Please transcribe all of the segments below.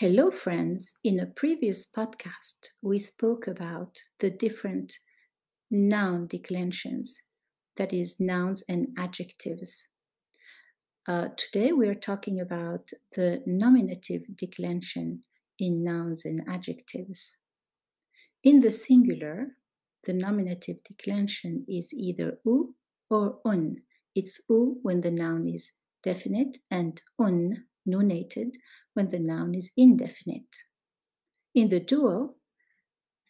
Hello, friends. In a previous podcast, we spoke about the different noun declensions, that is, nouns and adjectives. Uh, today, we are talking about the nominative declension in nouns and adjectives. In the singular, the nominative declension is either u or un. It's u when the noun is definite and un nunated when the noun is indefinite. In the dual,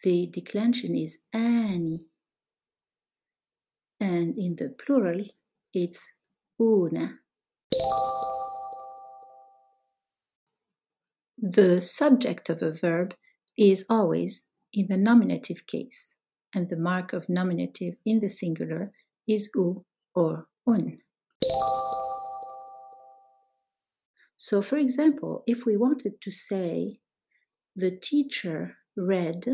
the declension is ani, and in the plural, it's una. The subject of a verb is always in the nominative case, and the mark of nominative in the singular is u or un. So, for example, if we wanted to say the teacher read,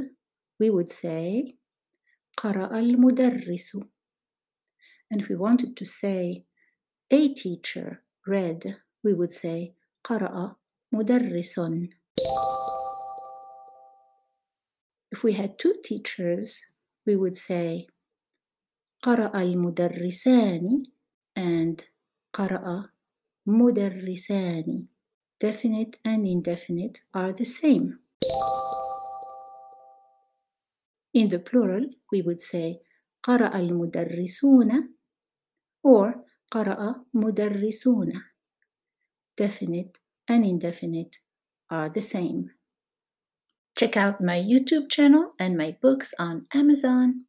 we would say قرأ المدرس. And if we wanted to say a teacher read, we would say قرأ مدرس. If we had two teachers, we would say قرأ المدرسان and قرأ مدرسان. Definite and indefinite are the same. In the plural, we would say قرأ المدرسون or قرأ مدرسون. Definite and indefinite are the same. Check out my YouTube channel and my books on Amazon.